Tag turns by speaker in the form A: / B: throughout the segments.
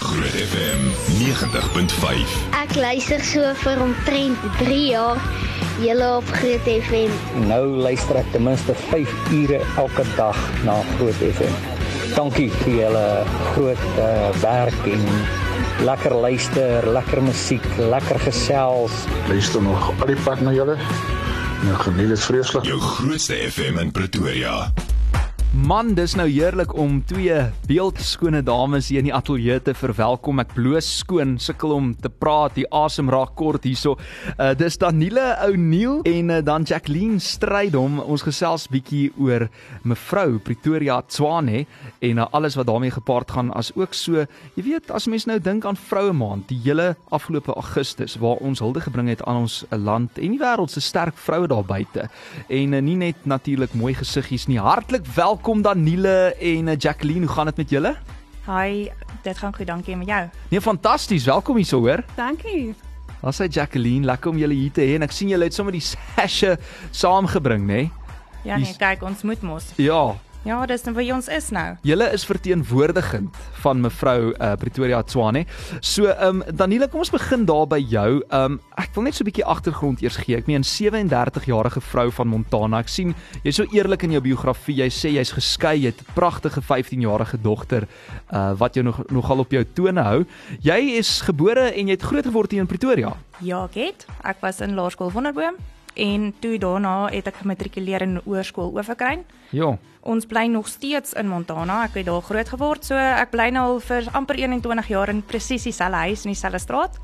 A: Groot FM 90.5.
B: Ek luister so vir omtrent 3 jaar julle op Groot FM.
C: Nou luister ek ten minste 5 ure elke dag na Groot FM. Dankie vir julle groot uh, werk en lekker luister, lekker musiek, lekker gesels.
D: Luister nog al die pad na julle. Nou geniet dit vreeslik.
A: Jou grootste FM in Pretoria.
E: Man, dis nou heerlik om twee beeldskone dames hier in die ateljee te verwelkom. Ek bloos skoon, sukkel om te praat. Die asem raak kort hierso. Uh dis Danile O'Neil en uh, dan Jacqueline Strydom. Ons gesels bietjie oor mevrou Pretoria Tswane en uh, alles wat daarmee gepaard gaan as ook so, jy weet, as mens nou dink aan Vroue Maand, die hele afgelope Augustus waar ons hulde gebring het aan ons land en die wêreld se sterk vroue daar buite. En uh, nie net natuurlik mooi gesiggies nie. Hartlik welkom welkom Daniele en eh, Jacqueline, hoe gaan dit met julle?
F: Hi, dit gaan goed, dankie met jou.
E: Nee, fantasties. Welkom hier so hoor.
F: Dankie.
E: Ons sê Jacqueline, lekker om julle hier te hê en ek sien julle het sommer die sashe saamgebring, nê? Nee?
F: Ja nee, kyk, ons moet mos.
E: Ja,
F: Ja, dis nou wie ons is nou.
E: Julle is verteenwoordigend van mevrou uh, Pretoria Tswane. So, ehm um, Daniela, kom ons begin daar by jou. Ehm um, ek wil net so 'n bietjie agtergrond eers gee. Ek meen 37 jarige vrou van Montana. Ek sien jy's so eerlik in jou biografie. Jy sê jy's geskei, jy het 'n pragtige 15-jarige dogter uh wat jou nog nogal op jou tone hou. Jy is gebore en jy het groot geword hier in Pretoria.
F: Ja, ek het. Ek was in Laerskool Wonderboom en toe daarna het ek gematrikuleer in Oorskool Oeverkruin.
E: Ja.
F: Ons bly nog steeds in Montana. Ek het daar groot geword, so ek bly nou al vir amper 21 jaar in presies dieselfde huis in dieselfde straat.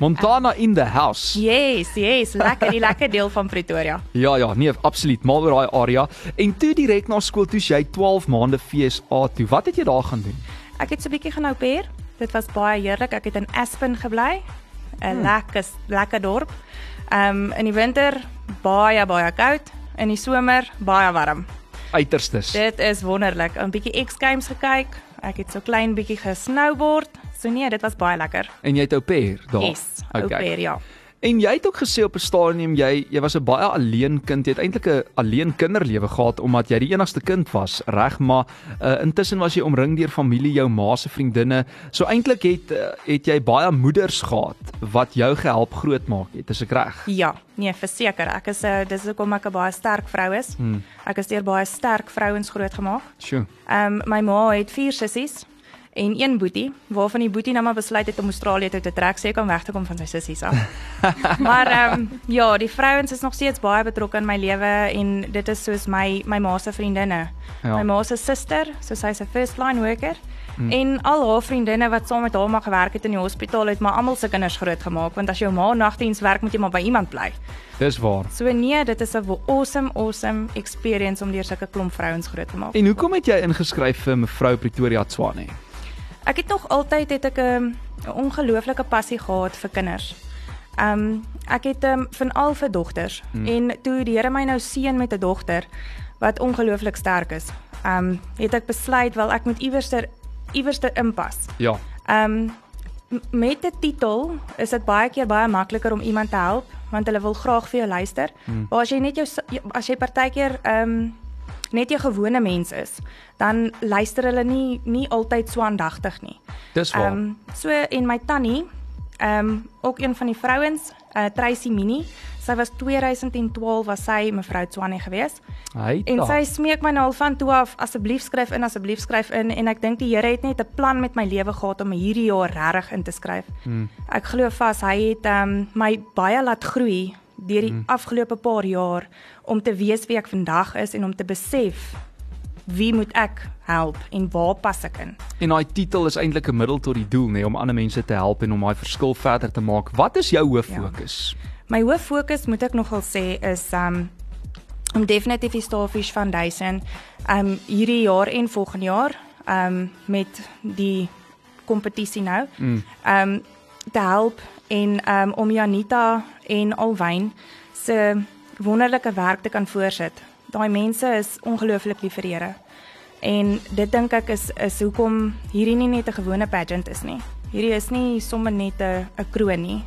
E: Montana in the house.
F: Yes, yes, lekker, die lekker deel van Pretoria.
E: Ja, ja, nee, absoluut, mal oor daai area. En toe direk na skool toe jy 12 maande FSA toe. Wat het jy daar gaan doen?
F: Ek het so 'n bietjie gaan ouper. Dit was baie heerlik. Ek het in Aspen gebly. 'n hmm. Lekker lekker dorp. Ehm um, in die winter baie baie koud, in die somer baie warm.
E: Uiterstes.
F: Dit is wonderlik. 'n Bietjie X-Games gekyk. Ek het so klein bietjie gesnowboard. So nee, dit was baie lekker.
E: En jy het au pair daar.
F: Yes, okay. au pair ja.
E: En jy het ook gesê op 'n stadium jy jy was 'n baie alleen kind. Jy het eintlik 'n alleen kinderlewe gehad omdat jy die enigste kind was, reg? Maar uh, intussen was jy omring deur familie, jou ma se vriendinne. So eintlik het uh, het jy baie moeders gehad wat jou gehelp grootmaak het. Is ek reg?
F: Ja, nee, verseker. Ek is 'n uh, dis hoekom ek 'n baie sterk vrou is. Hmm. Ek is deur baie sterk vrouens grootgemaak.
E: Sjoe.
F: Ehm um, my ma het vier sissies en een boetie waarvan die boetie nou maar besluit het om Australië toe te trek, sê kan weg te kom van sy sissies af. maar ehm um, ja, die vrouens is nog steeds baie betrokke in my lewe en dit is soos my my ma se vriendinne. Ja. My ma se suster, so sy is 'n first line worker. Hmm. En al haar vriendinne wat saam met haar maar gewerk het in die hospitaal het maar almal se kinders groot gemaak want as jou ma nagdiens werk moet jy maar by iemand bly.
E: Dis waar.
F: So nee, dit is 'n awesome awesome experience om deur sulke klomp vrouens groot te maak.
E: En hoekom het jy ingeskryf vir mevrou Pretoria Tswane?
F: Ek het nog altyd het ek 'n um, ongelooflike passie gehad vir kinders. Um ek het um, van al vir dogters hmm. en toe die Here my nou seën met 'n dogter wat ongelooflik sterk is. Um het ek besluit wel ek moet iewerster iewerster inpas.
E: Ja.
F: Um met 'n titel is dit baie keer baie makliker om iemand te help want hulle wil graag vir jou luister. Hmm. Maar as jy net jou as jy partykeer um net 'n gewone mens is, dan luister hulle nie nie altyd so aandagtig nie.
E: Dis waar. Ehm
F: um, so en my tannie, ehm um, ook een van die vrouens, uh, Tracy Mini, sy was 2012 was sy mevrou Tswane gewees.
E: Hy
F: en sy smeek my nou al van toe af asseblief skryf in asseblief skryf in en ek dink die Here het net 'n plan met my lewe gehad om hierdie jaar regtig in te skryf. Hmm. Ek glo vas hy het ehm um, my baie laat groei deur die hmm. afgelope paar jaar om te weet wie ek vandag is en om te besef wie moet ek help en waar pas ek in.
E: En daai titel is eintlik 'n middel tot die doel nê nee, om ander mense te help en om daai verskil verder te maak. Wat is jou hoof fokus?
F: Ja. My hoof fokus moet ek nogal sê is um om definitief die Starfish Foundation um hierdie jaar en volgende jaar um met die kompetisie nou mm. um te help en um om Janita en Alwyn se wonderlike werk te kan voorsit. Daai mense is ongelooflik lief vir Here. En dit dink ek is is hoekom hierdie nie net 'n gewone pageant is nie. Hierdie is nie sommer net 'n 'n kroon nie.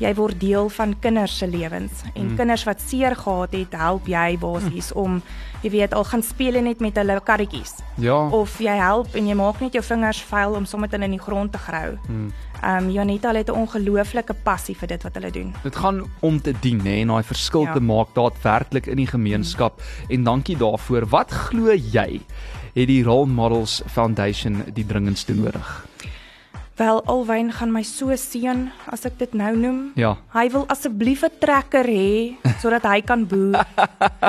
F: jy word deel van kinders se lewens en mm. kinders wat seer gehad het, help jy basies mm. om jy weet al gaan speel net met hulle karretjies.
E: Ja.
F: Of jy help en jy maak net jou vingers vuil om sommer in die grond te grou. Mm. Ehm um, Janita het 'n ongelooflike passie vir dit wat hulle doen.
E: Dit gaan om te dien hè en daai verskil ja. te maak daadwerklik in die gemeenskap mm. en dankie daarvoor. Wat glo jy het die Role Models Foundation die dringendste nodig?
F: Wel Alwyn gaan my so seën as ek dit nou noem.
E: Ja.
F: Hy wil asseblief 'n trekker hê sodat hy kan boer.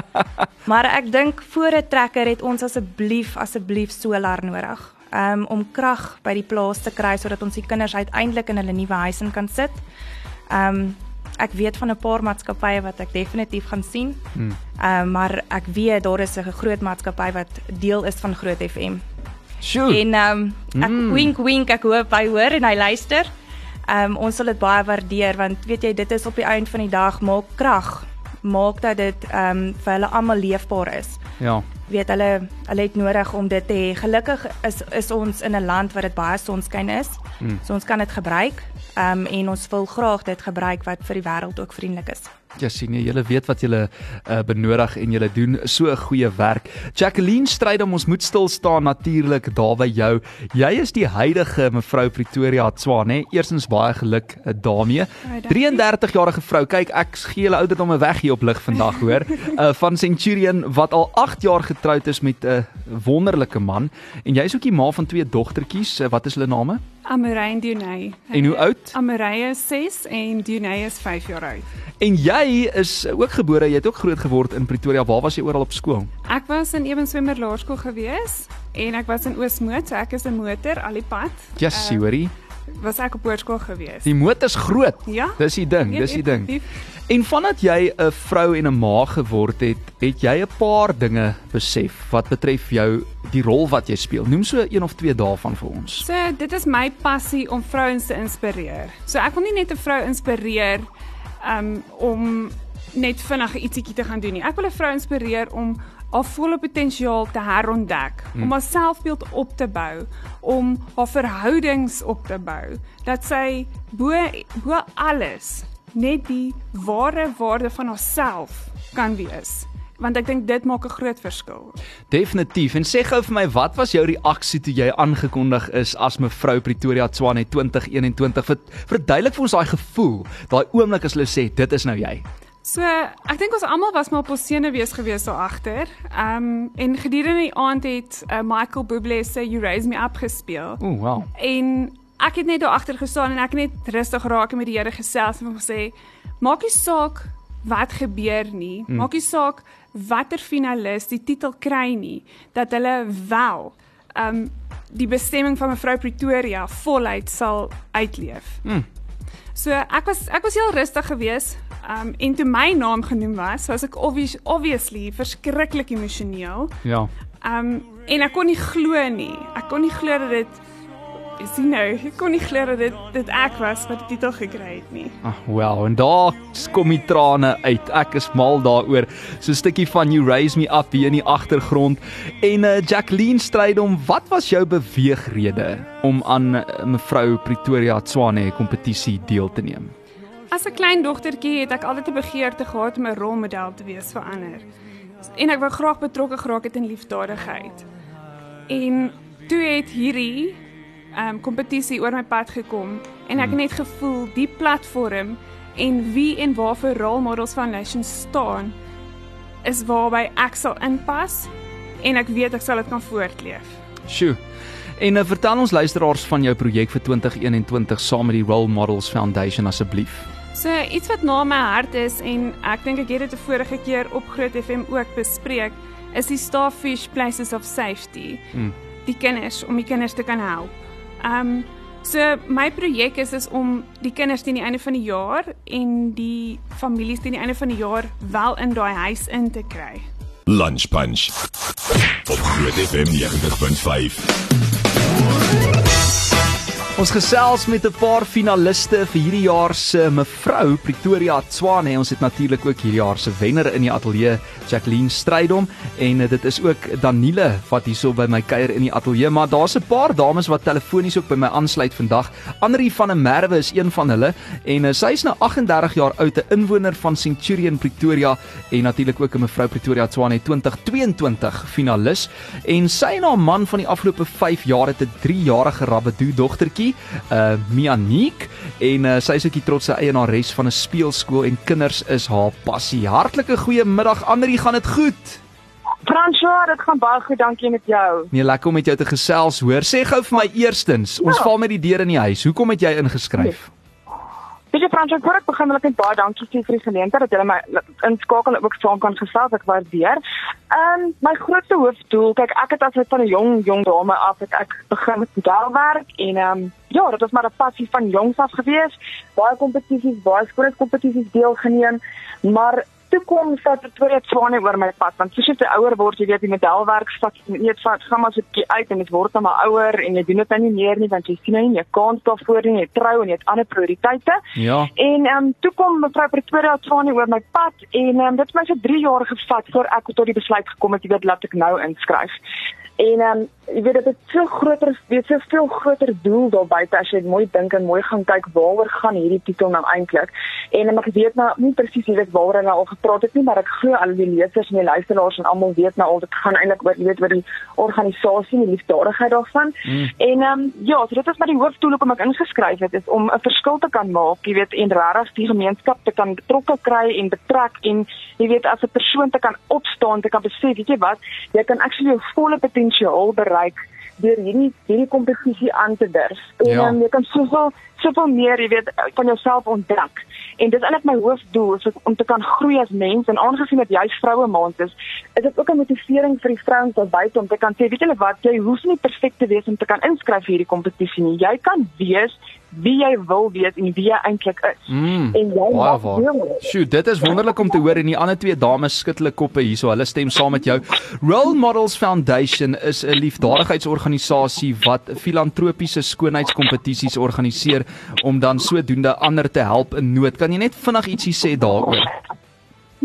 F: maar ek dink voor 'n trekker het ons asseblief asseblief solar nodig um, om krag by die plaas te kry sodat ons die kinders uiteindelik in hulle nuwe huis in kan sit. Um, ek weet van 'n paar maatskappye wat ek definitief gaan sien. Ehm um, maar ek weet daar is 'n groot maatskappy wat deel is van Groot FM.
E: Sjoe.
F: En um, ek mm. wink wink ek hoop hy hoor en hy luister. Um, ons sal dit baie waardeer want weet jy dit is op die einde van die dag maak krag maak dat dit ehm um, vir hulle almal leefbaar is.
E: Ja
F: weet hulle hulle het nodig om dit te hê. Gelukkig is is ons in 'n land waar dit baie sonskyn is. Hmm. So ons kan dit gebruik. Ehm um, en ons wil graag dit gebruik wat vir die wêreld ook vriendelik is.
E: Ja, sien jy, julle weet wat julle uh, benodig en julle doen so 'n goeie werk. Jacqueline stryd om ons moet stil staan natuurlik daar by jou. Jy is die huidige mevrou Pretoria Tswa, nê? Eerstens baie geluk uh, daarmee. 33 jarige vrou. Kyk, ek gee julle ouderdomme weg hier op lig vandag, hoor. Uh, van Centurion wat al 8 jaar getroud is met 'n uh, wonderlike man en jy is ook die ma van twee dogtertjies. Uh, wat is hulle name?
G: Amarei en Dunay.
E: En hoe oud?
G: Amarei is 6 en Dunay is 5 jaar oud.
E: En jy is ook gebore, jy het ook groot geword in Pretoria. Waar was jy oral op skool?
G: Ek was in Ewenswemmer Laerskool gewees en ek was in Oosmoed, so ek is 'n motor al die pad.
E: Ja, yes, uh, hoorie
G: was ek op hoërskool gewees.
E: Die motors groot.
G: Ja.
E: Dis die ding, dis die ding. En vandat jy 'n vrou en 'n ma geword het, het jy 'n paar dinge besef wat betref jou die rol wat jy speel. Noem so een of twee daarvan vir ons.
G: So, dit is my passie om vrouens te inspireer. So ek wil nie net 'n vrou inspireer um, om net vinnig ietsiekie te gaan doen nie. Ek wil 'n vrou inspireer om haar volle potensiaal te herontdek, hmm. om haar selfbeeld op te bou, om haar verhoudings op te bou, dat sy bo bo alles net die ware waarde van haarself kan wees want ek dink dit maak 'n groot verskil.
E: Definitief. En sê gou vir my, wat was jou reaksie toe jy aangekondig is as mevrou Pretoria Tswane 2021? Verduidelik vir ons daai gevoel, daai oomblik as hulle sê dit is nou jy.
G: So, ek dink ons almal was maar op ons senuwees gewees daar agter. Ehm um, en gedurende die aand het uh, Michael Bublé se You Raise Me Up gespeel.
E: O, oh, wow.
G: En ek het net daar agter gestaan en ek het net rustig raak met die Here gesels en hom gesê, maak nie saak wat gebeur nie. Hmm. Maak nie saak watter finalis die titel kry nie, dat hulle wel um, die bestemming van mevrou Pretoria voluit sal uitleef.
E: Hmm.
G: So ek was ek was heel rustig geweest. Um en toe my naam genoem was, was ek obvious, obviously verskriklik emosioneel.
E: Ja.
G: Um en ek kon nie glo nie. Ek kon nie glo dat dit sien nou, ek kon nie glo dat dit dit ek was wat die titel gekry het nie.
E: Ag, oh, wel, en daar kom die trane uit. Ek is mal daaroor. So 'n stukkie van You Raise Me Up hier in die agtergrond. En uh, Jacqueline stryd om wat was jou beweegrede om aan uh, mevrou Pretoria Tswane kompetisie deel te neem?
G: As 'n klein dogtertjie het ek altyd 'n begeerte gehad om 'n rolmodel te wees vir ander. En ek wou graag betrokke geraak het in liefdadigheid. En toe het hierdie um kompetisie oor my pad gekom en ek het hmm. net gevoel die platform en wie en waarvoor Role Models Foundation staan is waarby ek sal inpas en ek weet ek sal dit kan voortleef.
E: Sjoe. En uh, vertel ons luisteraars van jou projek vir 2021 saam met die Role Models Foundation asseblief.
G: So iets wat na my hart is en ek dink ek het dit 'n vorige keer op Groot FM ook bespreek, is die Starfish Places of Safety. Hmm. Die kinders om die kinders te kan help. Ehm um, so my projek is is om die kinders teen die einde van die jaar en die families teen die einde van die jaar wel in daai huis in te kry.
A: Lunch Punch. Op Groot FM 90.5.
E: Ons gesels met 'n paar finaliste vir hierdie jaar se mevrou Pretoria Tswane. Ons het natuurlik ook hierdie jaar se wenner in die ateljee, Jacqueline Strydom. En eh, dit is ook Danile wat hierso by my kuier in die ateljee, maar daar's 'n paar dames wat telefonies ook by my aansluit vandag. Anri van der Merwe is een van hulle. En eh, sy is nou 38 jaar oud, 'n inwoner van Centurion Pretoria. En natuurlik ook 'n mevrou Pretoria Tswane 2022 finalis. En sy en haar man van die afgelope 5 jaar het 'n 3-jarige Rabbadoo dogtertjie uh Mianique en uh, sy is ook die trotse eienares van 'n speelskool en kinders is haar passie. Hartlike goeiemiddag Andri, gaan dit goed?
H: François, dit gaan baie goed, dankie met jou.
E: Nee, lekker om met jou te gesels, hoor. Sê gou vir my eerstens, ons
H: Ja.
E: val met die deur in die huis. Hoekom het jy ingeskryf?
H: Weet jy François, voor ek begin wil ek net baie dankie sê vir die geleentheid dat jy my inskakel ook saam kan gesels, ek waardeer. Ehm um, my grootste hoofdoel, kyk ek het as uit van 'n jong jong dame af het ek begin met modelwerk en ehm um, ja, dit was maar 'n passie van jongs af gewees. Baie kompetisies, baie skoolkompetisies deelgeneem, maar toe kom dat Pretoria Tswane oor my pad want soos jy te ouer word jy weet die modelwerk vat net vat gaan maar so 'n bietjie uit en dit word dan maar ouer en jy doen dit nou nie meer nie want jy sien nou nie jy kans daarvoor nie jy trou en jy het ander prioriteite
E: Ja.
H: en ehm um, toe kom mevrou Pretoria Tswane oor my pad en ehm um, dit het my so 3 jaar gevat voor ek tot die besluit gekom het jy weet laat ek nou inskryf en ehm um, jy weet dit het so groter weet so veel groter doel daar buite as jy mooi dink en mooi gaan kyk waaroor gaan hierdie titel nou eintlik en ek weet nou nie presies wie dit waaroor hulle al gepraat het nie maar ek glo al die lesers en die luisteraars en almal weet nou al dit gaan eintlik oor jy weet oor die organisasie en die liefdadigheid daarvan mm. en ehm um, ja so dit is maar die hoofdoel hoekom ek ingeskryf het is om 'n verskil te kan maak jy weet en regtig die gemeenskap te kan betrokke kry en betrek en jy weet as 'n persoon te kan opstaan te kan besef weet jy wat jy kan actually jou volle potensiaal bereik deur hierdie hierdie kompetisie aan te durf. En
E: Ja.
H: um, jy kan soveel soveel meer, jy weet, van jouself ontdek. En dis eintlik my hoofdoel is om te kan groei as mens en aangesien dit juist vroue maand is, is dit ook 'n motivering vir die vrouens daar buite om te kan sê, weet julle wat, jy hoef nie perfek te wees om te kan inskryf vir hierdie kompetisie nie. Jy kan wees wie jy wil wees en wie jy eintlik is.
E: Mm,
H: en jy
E: baie
H: mag deel.
E: Sjoe, dit is wonderlik om te hoor en die ander twee dames skud hulle koppe hierso. Hulle stem saam met jou. Role Models Foundation is 'n liefdadigheidsorganisasie wat filantropiese skoonheidskompetisies organiseer om dan sodoende ander te help in nood. Kan jy net vinnig ietsie sê daaroor?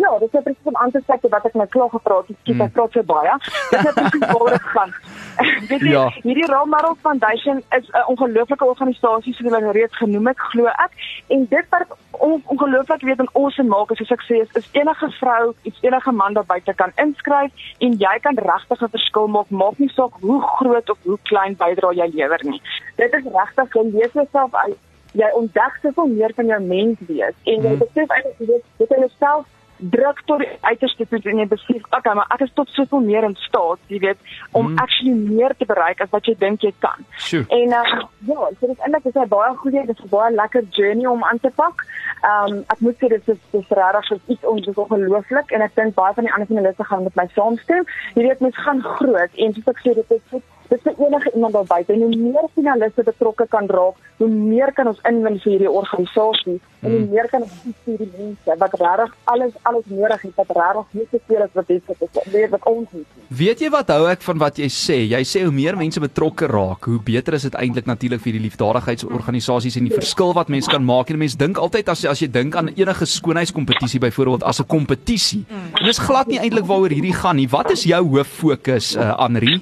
H: Ja, dit is presies om aan te sê wat ek nou klaar gepraat het. Skiet ek praat so baie. Dit is presies waaroor dit gaan. Weet jy,
E: Ja.
H: hierdie Role Models Foundation is 'n ongelooflike organisasie soos hulle nou reeds genoem het, glo ek. En dit wat on, ongelooflik weet en awesome maak is soos ek sê is, is enige vrou, iets enige man daar buite kan inskryf en jy kan regtig 'n verskil maak, maak nie saak hoe groot of hoe klein bydrae jy lewer nie. Dit is regtig jy leef jouself uit jy ontdek soveel meer van jou mens wees en jy besef eintlik jy weet dit in jouself druk tot die uiterste toe en jy besef okay maar ek is tot soveel meer in staat jy weet om
E: Mm.
H: actually meer te bereik as wat jy dink jy kan
E: Sjoe.
H: en uh, ja so dit is eintlik dis 'n baie goeie dis 'n baie lekker journey om aan te pak um, ek moet sê dit is dis regtig so iets ons is ongelooflik en ek dink baie van die ander finaliste gaan met my saamstem jy weet mens gaan groot en soos ek sê dit is dit Dit vir enige iemand daar buite en hoe meer finaliste betrokke kan raak, hoe meer kan ons inwin vir hierdie organisasie en hoe meer kan ons vir die mense wat regtig alles alles nodig het wat regtig nie te veel is wat dit is weet wat ons het.
E: Weet jy wat hou ek van wat jy sê? Jy sê hoe meer mense betrokke raak, hoe beter is dit eintlik natuurlik vir die liefdadigheidsorganisasies en die verskil wat mense kan maak. En mense dink altyd as as jy dink aan enige skoonheidskompetisie byvoorbeeld as 'n kompetisie. En dis glad nie eintlik waaroor hierdie gaan nie. Wat is jou hoof fokus, uh, Anri?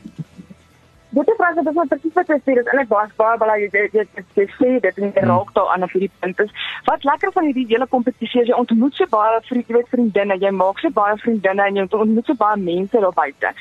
H: Dit is presies dit is maar presies wat jy sê, dit is eintlik baie baie baie jy jy jy sê dit en jy raak daar aan op hierdie punt is. Wat lekker van hierdie hele kompetisie is jy ontmoet so baie vriende, jy weet vriendinne, jy maak so baie vriendinne en jy ontmoet so baie mense daar buite.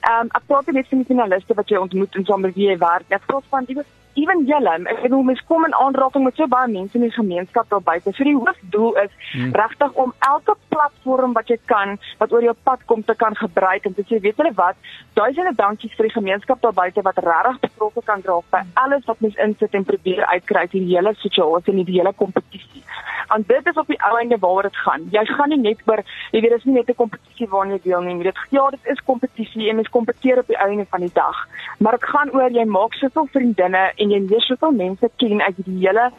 H: Ehm um, ek praat net van die finaliste wat jy ontmoet en saam met wie jy werk. Ek praat van die ewen julle, ek bedoel mens kom in aanraking met so baie mense in die gemeenskap daar buite. So die hoofdoel is hmm. regtig om elke platform wat jy kan wat oor jou pad kom te kan gebruik en te sê weet julle wat, duisende dankies vir die gemeenskap daar buite wat regtig betrokke kan raak by alles wat mens insit en probeer uitkry uit hierdie hele situasie en die hele kompetisie. Want dit is op die ou einde waaroor dit gaan. Jy gaan nie net oor jy weet dit is nie net 'n kompetisie waarna jy deelneem. Dit ja, dit is kompetisie en mens kompeteer op die einde van die dag. Maar dit gaan oor jy maak soveel vriendinne en jy leer soveel mense ken uit die hele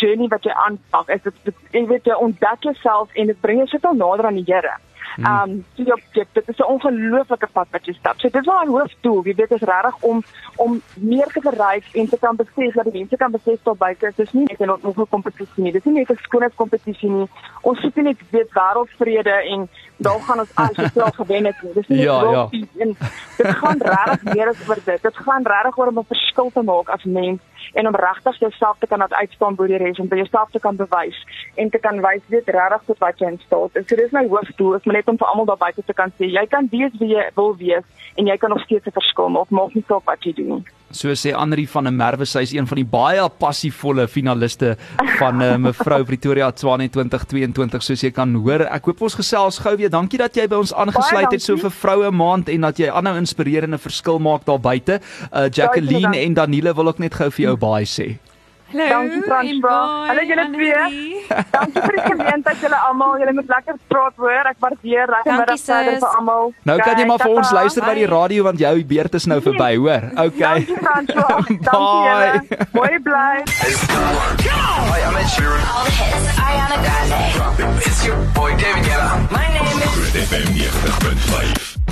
H: journey wat jy aanpak. Is dit jy weet jy ontdek jouself en dit bring jou soveel nader aan die Here. Ehm um, so jy, jy, dit is 'n ongelooflike pad wat jy stap. So dis waar hoofdoel, jy weet, is regtig om om meer te bereik en te kan besef dat die mense kan besef tot buite is dis nie net 'n ongelukkige kompetisie nie. Dis nie net 'n skoonheidskompetisie nie. Ons soek net weet wêreldvrede en dan gaan ons al se self gewen het. Dis nie
E: Ja, ja.
H: en dit gaan regtig meer as oor dit. Dit gaan regtig oor om 'n verskil te maak as mens en om regtig jouself te kan laat uitstaan bo die res en by jouself te kan bewys en te kan wys weet regtig tot wat jy in staat is. So dis my hoofdoel, is maar net om vir almal daar buite te kan sê jy kan wees wie jy wil wees en jy kan nog steeds 'n verskil maak, maak nie saak wat jy doen nie.
E: So sê Anri van der Merwe, sy is een van die baie passievolle finaliste van uh, mevrou Pretoria Tswane 2022 soos jy kan hoor. Ek hoop ons gesels gou weer. Dankie dat jy by ons aangesluit het so vir vroue maand en dat jy aanhou inspireer en 'n verskil maak daar buite. Uh Jacqueline en Danile wil ook net gou vir jou baie sê.
G: Hallo.
H: Dankie Franswa. Hallo julle twee. Dankie vir die geleentheid julle almal. Julle moet lekker praat hoor. Ek waardeer lekker middag verder vir almal.
E: Nou kan jy maar vir ons luister by die radio want jou beurt is nou verby, hoor. Okay.
H: Dankie Franswa. Dankie. Mooi bly.
I: Hi, I'm Ed Sheeran.
J: All the hits. Ariana Grande.
I: It's your boy David Guetta.
J: My name is.
A: Groot FM 90.5.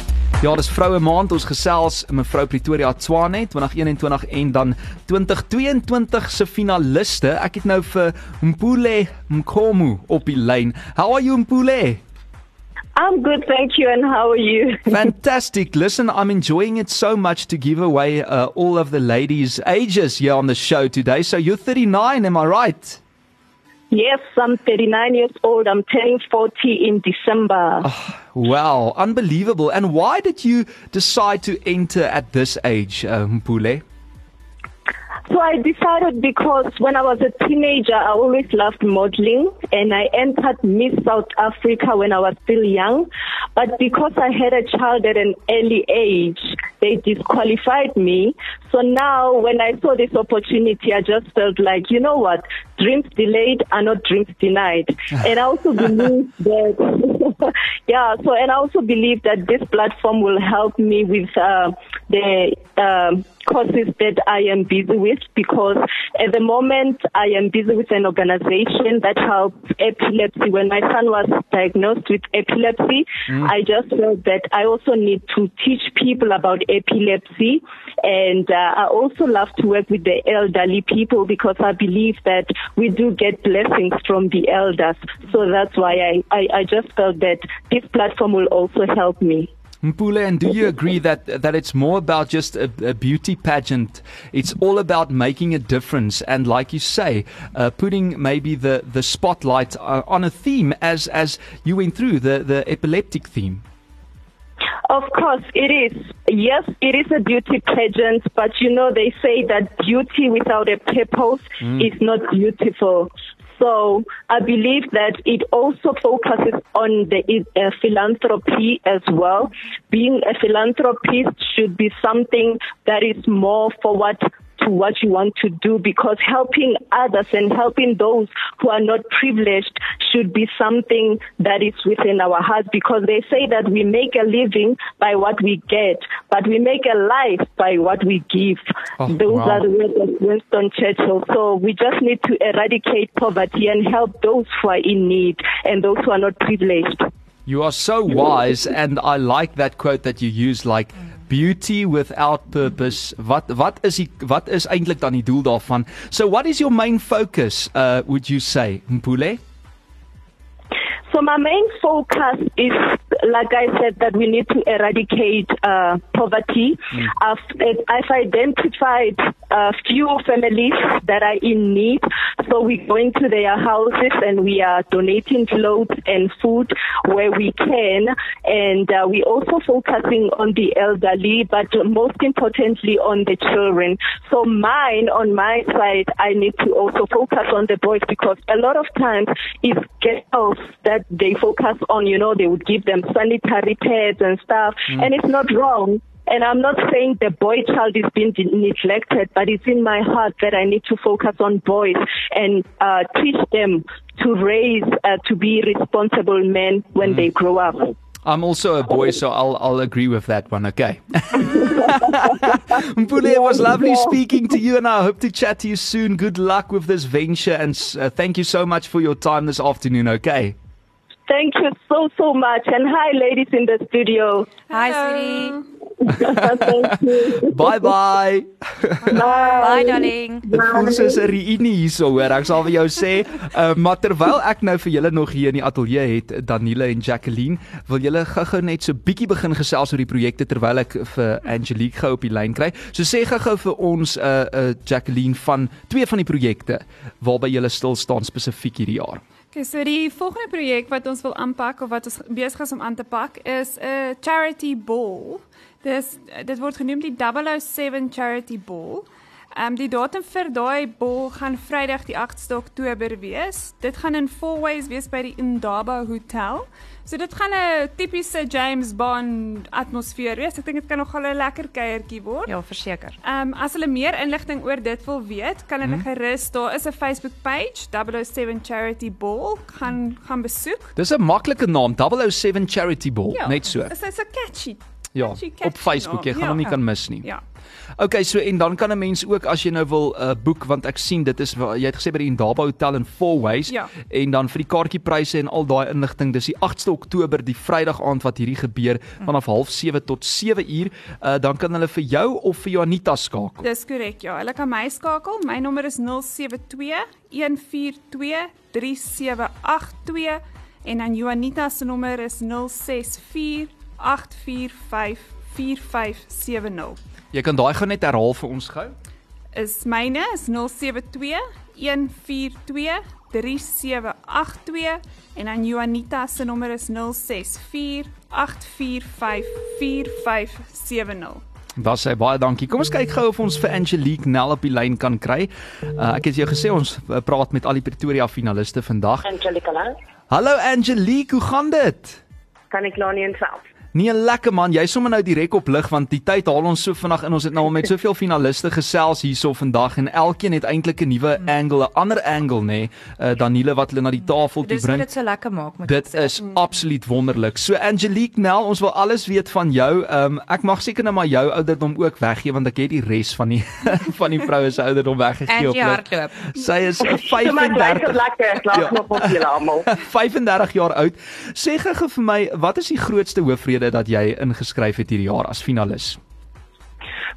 E: Ja, dis vroue maand. Ons gesels mevrou Pretoria Tswane 2021 en dan 2022 se finaliste. Ek het nou vir Mpule Mkomu op die lyn. How are you Mpule?
K: I'm good, thank you. And how are you?
E: Fantastic. Listen, I'm enjoying it so much to give away uh, all of the ladies' ages here on the show today. So you're 39, am I right?
K: Yes, I'm 39 years old. I'm turning 40 in December.
E: Ah, wow, unbelievable. And why did you decide to enter at this age, uh, Mpule?
K: So I decided because when I was a teenager, I always loved modeling and I entered Miss South Africa when I was still young. But because I had a child at an early age, they disqualified me. So now when I saw this opportunity, I just felt like, you know what? Dreams delayed are not dreams denied. and I also believe that, yeah, so, and I also believe that this platform will help me with, uh, the, um, courses that I am busy with because at the moment I am busy with an organization that helps epilepsy. When my son was diagnosed with epilepsy, I just felt that I also need to teach people about epilepsy. And uh, I also love to work with the elderly people because I believe that we do get blessings from the elders. So that's why I, I, I just felt that this platform will also help me.
E: Mpule, and do you agree that that it's more about just a, a beauty pageant? It's all about making a difference, and like you say, uh, putting maybe the the spotlight uh, on a theme as as you went through the the epileptic theme.
K: Of course, it is. Yes, it is a beauty pageant, but you know, they say that beauty without a purpose is not beautiful. So I believe that it also focuses on the uh, philanthropy as well. Being a philanthropist should be something that is more forward to what you want to do because helping others and helping those who are not privileged should be something that is within our hearts because they say that we make a living by what we get, but we make a life by what we give.
E: Oh,
K: those
E: wow.
K: are the words of Winston Churchill. So we just need to eradicate poverty and help those who are in need and those who are not privileged.
E: You are so wise, and I like that quote that you use, like beauty without purpose. Wat wat is die wat is eintlik dan die doel daarvan? So what is your main focus? Uh, would you say, Mpule?
K: So my main focus is, like I said, that we need to eradicate uh, poverty. I've, I've identified a few families that are in need. So we go into their houses and we are donating clothes and food where we can. And uh, we also focusing on the elderly, but most importantly on the children. So mine, on my side, I need to also focus on the boys because a lot of times it's girls that they focus on, you know, they would give them sanitary pads and stuff. And it's not wrong. And I'm not saying the boy child is being neglected, but it's in my heart that I need to focus on boys and uh, teach them to raise, uh, to be responsible men when they grow up.
E: I'm also a boy, so I'll I'll agree with that one. Okay. Mpule, it was lovely speaking to you, and I hope to chat to you soon. Good luck with this venture, and uh, thank you so much for your time this afternoon. Okay.
K: Thank you so so much and hi ladies in the studio.
F: Hi sweetie.
E: Bye bye.
F: Bye darling.
E: Dit voel soos 'n reunie hierso hoor. Ek sal vir jou sê, uh, maar terwyl ek nou vir julle nog hier in die ateljee het, Danile en Jacqueline, wil julle gou-gou net so bietjie begin gesels oor die projekte terwyl ek vir Angelique gou op die lyn kry. So sê gou-gou vir ons uh, uh Jacqueline van twee van die projekte waarby julle stil staan spesifiek hierdie jaar.
G: Okay, so die volgende projek wat ons wil aanpak of wat ons besig is om aan te pak is 'n charity ball. Dis dit word genoem die 007 charity ball. Ehm um, die datum vir daai ball gaan Vrydag die 8de Oktober wees. Dit gaan in Fourways wees by die Indaba Hotel. So dit gaan 'n tipiese James Bond atmosfeer wees. Ek dink dit kan nogal 'n lekker kuiertjie word.
F: Ja, verseker.
G: Ehm um, as hulle meer inligting oor dit wil weet, kan hulle
E: Mhm.
G: gerus daar is 'n Facebook page 007 Charity Ball gaan gaan besoek.
E: Dis 'n maklike naam, 007 Charity Ball, net so.
G: Is dit so catchy?
E: Ja, op Facebook, jy
G: naam.
E: gaan hom nie
G: Ja.
E: kan mis nie.
G: Ja.
E: Okay, so en dan kan 'n mens ook as jy nou wil uh, boek want ek sien dit is jy het gesê by die Indaba Hotel in Fourways
G: Ja.
E: en dan vir die kaartjiepryse en al daai inligting dis die 8ste Oktober die Vrydag aand wat hierdie gebeur
G: Mm.
E: vanaf 07:30 tot 7 uur uh, dan kan hulle vir jou of vir Janita skakel.
G: Dis korrek, ja. Hulle kan my skakel. My nommer is 072 142 3782 en dan Juanita se nommer is 064 845 4570.
E: Jy kan daai gou net herhaal vir ons gou.
G: Is myne is 072 142 3782 en dan Juanita se nommer is 064 845 4570.
E: Daar sê baie dankie. Kom ons kyk gou of ons vir Angelique Nel op die lyn kan kry. Uh, ek het jou gesê ons uh, praat met al die Pretoria finaliste vandag.
L: Angelica Lang.
E: Hallo Angelique, hoe gaan dit?
L: Kan ek klaar nie self.
E: Nee, lekker man, jy sommer nou direk op lig want die tyd haal ons so vinnig in. Ons het nou al met soveel finaliste gesels hierso vandag en elkeen het eintlik 'n nuwe angle, 'n ander angle nê. Nee, uh, Daniele wat hulle na die tafel toe
F: Dis
E: bring.
F: dit so lekker maak met
E: Dit is absoluut wonderlik. So Angelique Nel, ons wil alles weet van jou. Um, ek mag seker nou maar jou ouderdom ook weggee want ek het die res van die van die vroue se ouderdom weggegee op lig.
F: hardloop.
E: Sy is
L: So my
E: 35.
L: lekker lekker,
E: Ja.
L: laat nog op julle almal.
E: 35 jaar oud. Sê gou vir my, wat is die grootste hoofrede dat jy ingeskryf het hierdie jaar as finalis?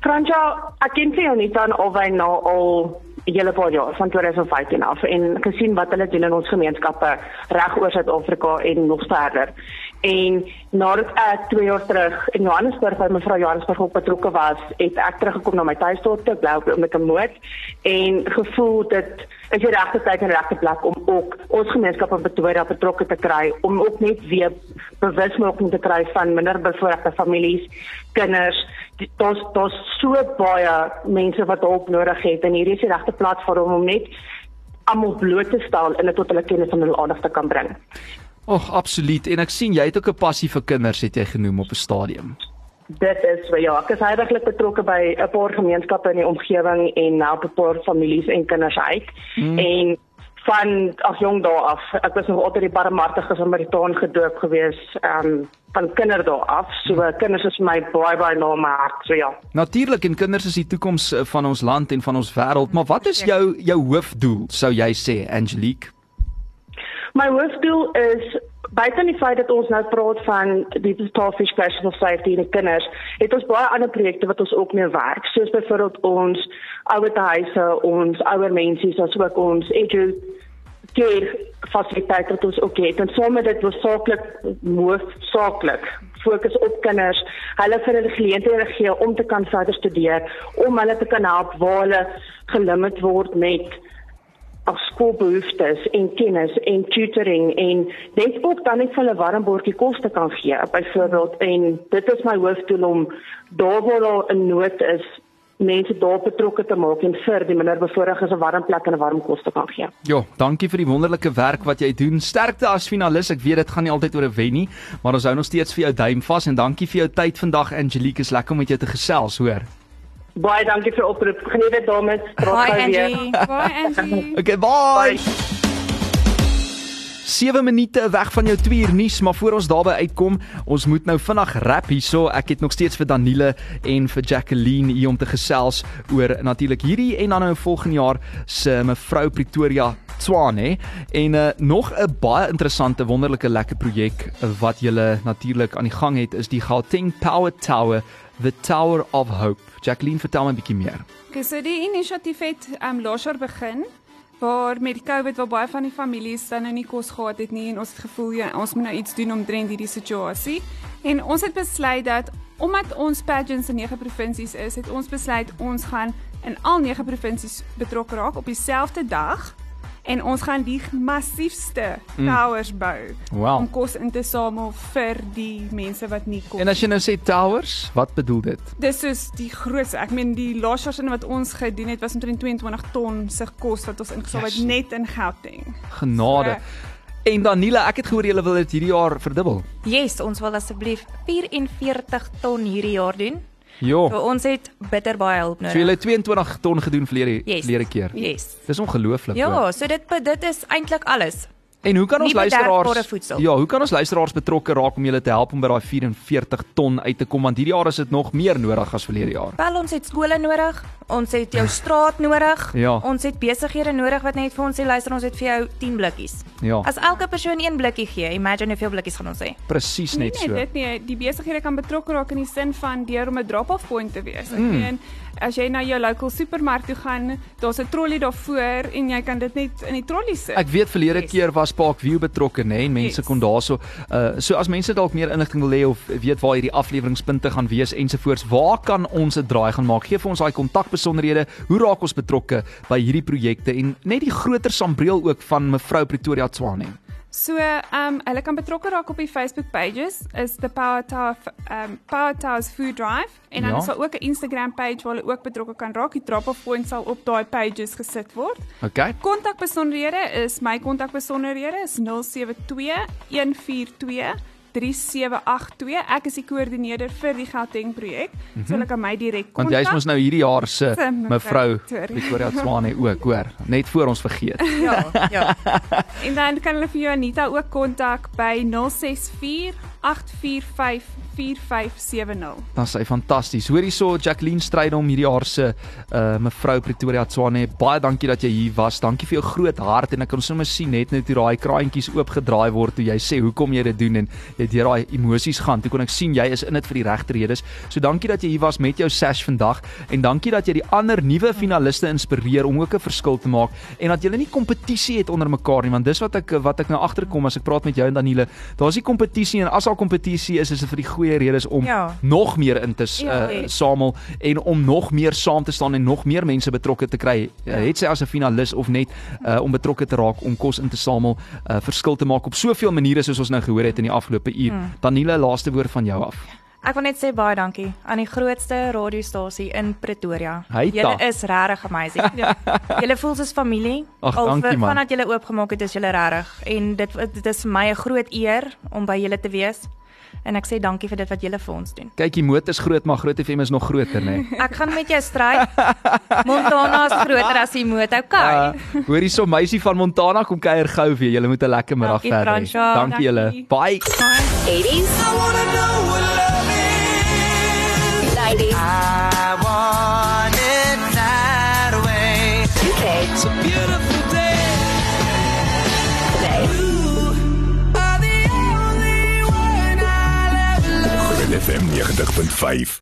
L: Franja, ek ken sy nie dan of hy nou al hele paar jaar van 2015 af en gesien wat hulle doen in ons gemeenskappe reg oor Suid-Afrika en nog verder. En nadat ek 2 jaar terug in Johannesburg by mevrou Johannesburg ook betrokke was, het ek teruggekom na my tuisdorp te bly op met 'n moed en gevoel dit is die regte tyd en regte plek om ook ons gemeenskap in Pretoria betrokke te kry om ook net weer bewusmaking te kry van minderbevoorregte families, kinders. Daar's daar's so baie mense wat hulp nodig het en hierdie is die regte platform om net almal bloot te stel en dit tot hulle kennis en hulle aandag te kan bring.
E: Och, absoluut. En ek sien jy het ook 'n passie vir kinders het jy genoem op 'n stadium.
L: Dit is ja, ek is heidaglik betrokke by 'n paar gemeenskappe in die omgewing en help 'n paar families en kinders uit.
E: Hmm.
L: En van ag jong dae af, ek was nog altyd die barmhartige Samaritaan gedoop gewees, ehm um, van kinderdae af. So
E: Hmm.
L: kinders is my baie baie na my hart. So ja.
E: Natuurlik en kinders is die toekoms eh, van ons land en van ons wêreld, maar wat is jou jou hoofdoel, sou jy sê, Angelique?
L: My hoofdoel is buite die feit dat ons nou praat van die Starfish Special Society en die kinders, het ons baie ander projekte wat ons ook mee werk, soos byvoorbeeld ons ouerhuise, ons ouer mense, soos ook ons edu care fasiliteite wat ons ook het. En saam met dit was saaklik hoofsaaklik fokus op kinders, hulle vir hulle geleenthede gee om te kan verder studeer, om hulle te kan help waar hulle gelimiteerd word met af skoolbehoeftes en kennis en tutoring en net ook dan net vir hulle warm bordjie kos te kan gee byvoorbeeld en dit is my hoofdoel om daar waar daar 'n nood is mense daar betrokke te maak en vir die minderbevoorregtes 'n warm plek en 'n warm kos te kan gee.
E: Jo, dankie vir die wonderlike werk wat jy doen. Sterkte as finalis. Ek weet dit gaan nie altyd oor 'n wen nie, maar ons hou nog steeds vir jou duim vas en dankie vir jou tyd vandag Angelique. Is lekker om met jou te gesels, hoor.
L: Baie dankie vir oproep. Geniet dit dames. Praat
F: Bye,
L: gou weer.
G: Bye Angie.
E: Okay, bye. 7 minute weg van jou 2 uur nuus, maar voor ons daarby uitkom, ons moet nou vinnig rap hierso. Ek het nog steeds vir Danile en vir Jacqueline hier om te gesels oor natuurlik hierdie en dan nou volgende jaar se mevrou Pretoria Tshwane en uh, nog 'n baie interessante wonderlike lekker projek wat julle natuurlik aan die gang het is die Gauteng Power Tower The Tower of Hope. Jacqueline, vertel my 'n bietjie meer.
G: Okay, so die inisiatief het um laas jaar begin waar met COVID waar baie van die families dan nou nie kos gehad het nie en ons het gevoel ja, ons moet nou iets doen omtrent hierdie situasie. En ons het besluit dat omdat ons pageants in 9 provinsies is, het ons besluit ons gaan in al 9 provinsies betrokke raak op dieselfde dag en ons gaan die massiefste
E: Mm.
G: towers bou
E: Wow.
G: om kos in te samel vir die mense wat nie kos
E: En as jy nou sê towers, wat bedoel dit?
G: Dis soos die grootste. Ek meen die laaste jaar wat ons gedoen het was omtrent 22 ton se kos wat ons ingesamel het
E: Yes.
G: net in Gauteng.
E: Genade. En Danila, ek het gehoor julle wil dit hierdie jaar verdubbel.
F: Yes, ons wil asseblief 44 ton hierdie jaar doen.
E: Jo.
F: So ons het bitter baie hulp
E: So julle
F: nodig.
E: het 22 ton gedoen verlede
F: Yes.
E: verlede keer.
F: Yes.
E: Dis ongelooflik.
F: Ja,
E: hoor.
F: so dit dit is eintlik alles.
E: En hoe kan ons luisteraars. Ja, hoe kan ons luisteraars betrokke raak om julle te help om by daai 44 ton uit te kom want hierdie jaar is dit nog meer nodig as verlede jaar.
F: Wel ons het skole nodig, ons het jou straat nodig,
E: Ja.
F: ons het besighede nodig wat net vir ons sê luister ons het vir jou 10 blikkies.
E: Ja.
F: As elke persoon een blikkie gee, imagine hoeveel blikkies gaan ons hê.
E: Presies
G: Nee,
E: net
G: nee,
E: so.
G: dit nie. Die besighede kan betrokke raak in die sin van deur om 'n drop-off point te wees. Ek
E: Mm.
G: meen as jy na jou local supermark toe gaan, daar's 'n trolley daarvoor en jy kan dit net in die trolley sit.
E: Ek weet verlede yes. keer was Parkview betrokke nê en mense
G: Yes.
E: kon daarso uh so as mense dalk meer inligting wil hê of weet waar hierdie afleweringspunte gaan wees ensovoorts, waar kan ons 'n draai gaan maak? Gee vir ons daai kontakbesonderhede. Hoe raak ons betrokke by hierdie projekte en net die groter sambreel ook van mevrou Pretoria Tswane.
G: So, ehm um, hulle kan betrokke raak op die Facebook pages is the Power Tower ehm um, Power Towers Food Drive en dan
E: Ja.
G: is daar ook 'n Instagram page waar hulle ook betrokke kan raak. Die drop-off point sal op daai pages gesit word.
E: Okay?
G: Kontakbesonderhede is my kontakbesonderhede is 072 142 3782. Ek is die koördineerder vir die Gauteng projek. Mm -hmm. So hulle kan my direk kontak.
E: Want jy's mos nou hierdie jaar se mevrou.
G: Pretoria
E: Tswane ook, hoor. Net voor ons vergeet.
G: Ja, ja. en dan kan hulle vir jou Anita ook kontak by 064 845 4570.
E: Dan sê fantasties. Hoor hierso Jacqueline Strydom hierdie jaar se uh mevrou Pretoria Tswane. Baie dankie dat jy hier was. Dankie vir jou groot hart en ek kan sommer sien net net hoe daai kraantjies oopgedraai word toe jy sê hoekom jy dit doen en jy deur daai emosies gaan. Toe kon ek sien jy is in dit vir die regte redes. So dankie dat jy hier was met jou sash vandag en dankie dat jy die ander nuwe finaliste inspireer om ook 'n verskil te maak en dat julle nie kompetisie het onder mekaar nie want dis wat ek wat ek nou agterkom as ek praat met jou en Daniele. Daar's nie kompetisie en as daar kompetisie is is dit vir die goeie redes om
F: Ja.
E: nog meer in te
F: Ja,
E: uh, samel en om nog meer saam te staan en nog meer mense betrokke te kry. Ja. Uh, het sy as 'n finalis of net uh, om betrokke te raak om kos in te samel, uh, verskil te maak op soveel maniere soos ons nou gehoor het in die afgelope uur.
F: Hmm.
E: Daniele, laaste woord van jou af.
F: Ek wil net sê baie dankie aan die grootste radiostasie in Pretoria. Julle is regtig amazing. Julle voel soos familie.
E: Ag,
F: Al
E: dankie,
F: v-
E: man.
F: Vandat julle oopgemaak het, is julle regtig en dit dit is vir my 'n groot eer om by julle te wees. En ek sê dankie vir dit wat julle vir ons doen.
E: Kyk, die motor is groot, maar Groot FM is nog groter, nê. Nee.
F: Ek gaan met jou stryd. Montana is groter as die motor. Okay.
E: Uh, hoor hierso meisie van Montana kom kuier gou weer. Julle moet 'n lekker middag verder hê. Dankie julle.
F: Dankie.
E: Bye.
J: 80s. I wanna know what
A: 90.5